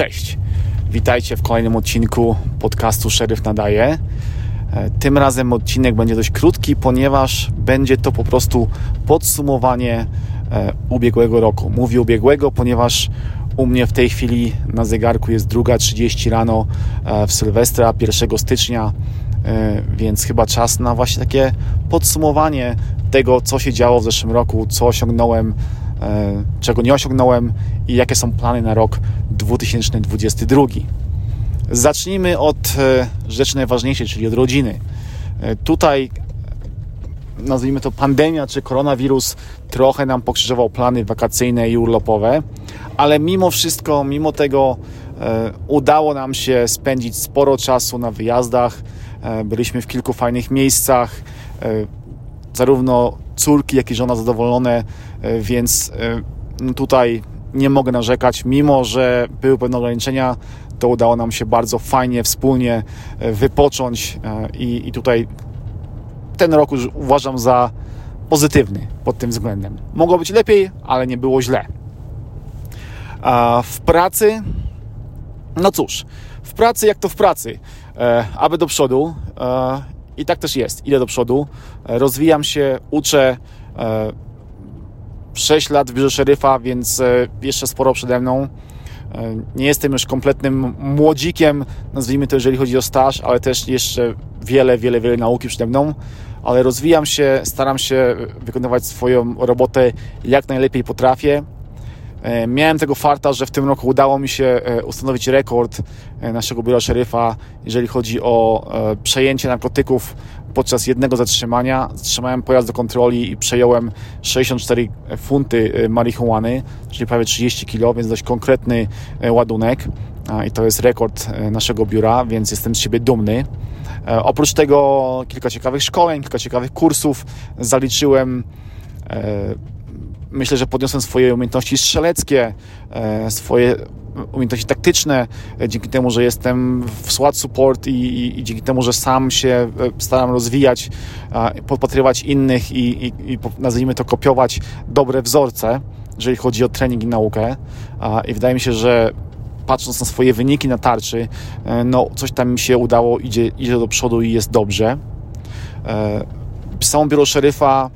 Cześć, witajcie w kolejnym odcinku podcastu Szeryf Nadaje. E, tym razem odcinek będzie dość krótki, ponieważ będzie to po prostu podsumowanie e, ubiegłego roku. Mówię ubiegłego, ponieważ u mnie w tej chwili na zegarku jest 2.30 rano e, w Sylwestra, 1 stycznia, więc chyba czas na właśnie takie podsumowanie tego, co się działo w zeszłym roku, co osiągnąłem, czego nie osiągnąłem i jakie są plany na rok 2022. Zacznijmy od e, rzeczy najważniejszej, czyli od rodziny. E, tutaj nazwijmy to pandemia czy koronawirus trochę nam pokrzyżował plany wakacyjne i urlopowe, ale mimo wszystko, mimo tego e, udało nam się spędzić sporo czasu na wyjazdach. Byliśmy w kilku fajnych miejscach. Zarówno córki, jak i żona zadowolone, więc no tutaj nie mogę narzekać, mimo że były pewne ograniczenia, to udało nam się bardzo fajnie, wspólnie e, wypocząć e, i, i tutaj ten rok już uważam za pozytywny pod tym względem. Mogło być lepiej, ale nie było źle. A w pracy, no cóż, w pracy jak to w pracy, e, aby do przodu i tak też jest, idę do przodu, rozwijam się, uczę, 6 lat w biurze szeryfa, więc e, jeszcze sporo przede mną. E, nie jestem już kompletnym młodzikiem, nazwijmy to, jeżeli chodzi o staż, ale też jeszcze wiele, wiele, wiele nauki przede mną. Ale rozwijam się, staram się wykonywać swoją robotę jak najlepiej potrafię. E, miałem tego farta, że w tym roku udało mi się ustanowić rekord naszego biura szeryfa, jeżeli chodzi o przejęcie narkotyków podczas jednego zatrzymania zatrzymałem pojazd do kontroli i przejąłem 64 funty marihuany, czyli prawie 30 kg, więc dość konkretny ładunek i to jest rekord naszego biura, więc jestem z siebie dumny. E, oprócz tego kilka ciekawych szkoleń, kilka ciekawych kursów zaliczyłem e, myślę, że podniosłem swoje umiejętności strzeleckie, e, swoje umiejętności taktyczne, e, dzięki temu, że jestem w SWAT support i, i, i dzięki temu, że sam się e, staram rozwijać, podpatrywać innych i, i, i nazwijmy to kopiować dobre wzorce, jeżeli chodzi o trening i naukę. I wydaje mi się, że patrząc na swoje wyniki na tarczy, no coś tam mi się udało, idzie, idzie do przodu i jest dobrze. Samo biuro szeryfa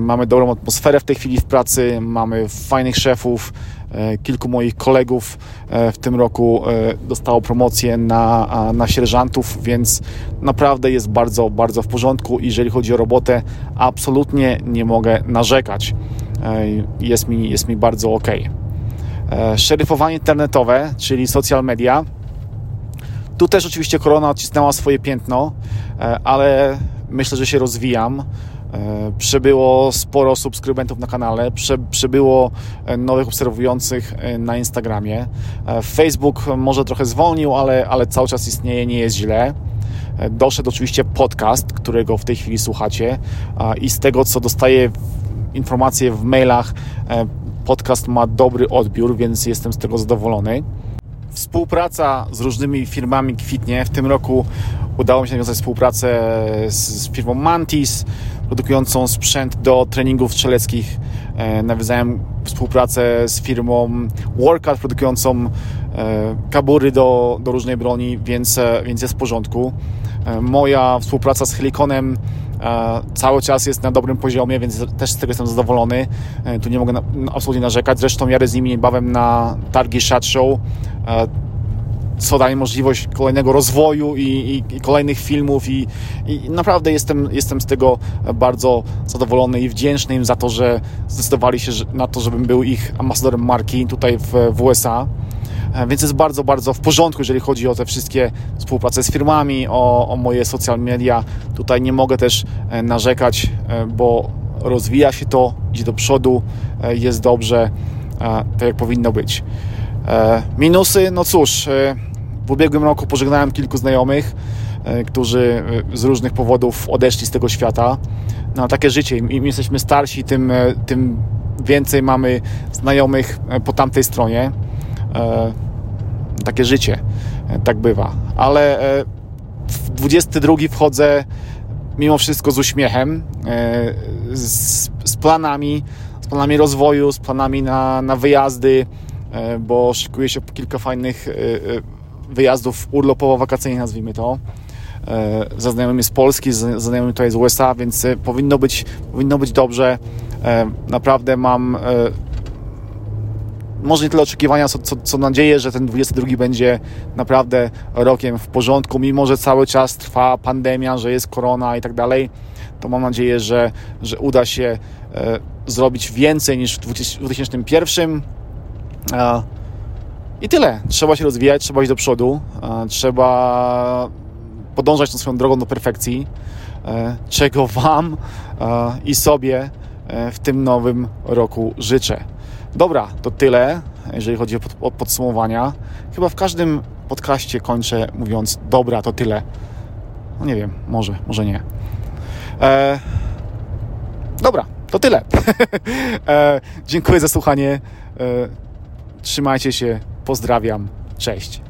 mamy dobrą atmosferę w tej chwili w pracy, mamy fajnych szefów. E, kilku moich kolegów e, w tym roku dostało promocję na, na sierżantów, więc naprawdę jest bardzo, bardzo w porządku. Jeżeli chodzi o robotę, absolutnie nie mogę narzekać. Jest mi, jest mi bardzo ok. Szeryfowanie internetowe, czyli social media. Tu też oczywiście korona odcisnęła swoje piętno, ale myślę, że się rozwijam. E, przybyło sporo subskrybentów na kanale, przybyło e, nowych obserwujących e, na Instagramie. Facebook może trochę zwolnił, ale, ale cały czas istnieje, nie jest źle. Doszedł oczywiście podcast, którego w tej chwili słuchacie i z tego, co dostaję informacje w mailach, podcast ma dobry odbiór, więc jestem z tego zadowolony. Współpraca z różnymi firmami kwitnie. W tym roku udało mi się nawiązać współpracę z firmą Mantis, produkującą sprzęt do treningów strzeleckich. E, nawiązałem współpracę z firmą Workout, produkującą e, kabury do, do różnej broni, więc, e, więc jest w porządku. Moja współpraca z Helikonem cały czas jest na dobrym poziomie, więc też z tego jestem zadowolony. Tu nie mogę absolutnie narzekać. Zresztą jadę z nimi niebawem na targi Shot Show co daje możliwość kolejnego rozwoju i, i, i kolejnych filmów i, i, naprawdę jestem, jestem z tego bardzo zadowolony i wdzięczny im za to, że zdecydowali się na to, żebym był ich ambasadorem marki tutaj w, w USA. E, więc jest bardzo, bardzo w porządku, jeżeli chodzi o te wszystkie współprace z firmami, o, o moje social media. Tutaj nie mogę też e, narzekać, e, bo rozwija się to, idzie do przodu, jest dobrze, tak jak powinno być. Minusy, no cóż, w ubiegłym roku pożegnałem kilku znajomych, którzy z różnych powodów odeszli z tego świata. No, takie życie. Im jesteśmy starsi, tym, tym więcej mamy znajomych po tamtej stronie. Takie życie. Tak bywa. Ale w 22 wchodzę mimo wszystko z uśmiechem, z, z planami, z planami rozwoju, z planami na, na wyjazdy, bo szykuje się kilka fajnych wyjazdów urlopowo-wakacyjnych, nazwijmy to. Ze znajomymi z Polski, ze znajomymi tutaj z USA, więc powinno być, powinno być dobrze. Naprawdę mam może nie tyle oczekiwania, co, co, co nadzieję, że ten 22 będzie naprawdę rokiem w porządku, mimo że cały czas trwa pandemia, że jest korona i tak dalej, to mam nadzieję, że, że uda się e, zrobić więcej niż w 2001. E, I tyle. Trzeba się rozwijać, trzeba iść do przodu, e, trzeba podążać tą swoją drogą do perfekcji, e, czego Wam e, i sobie w tym nowym roku życzę. Dobra, to tyle, jeżeli chodzi o podsumowania. Chyba w każdym podcaście kończę mówiąc, dobra, to tyle. No nie wiem, może, może nie. E, dobra, to tyle. e, dziękuję za słuchanie. E, trzymajcie się, pozdrawiam, cześć.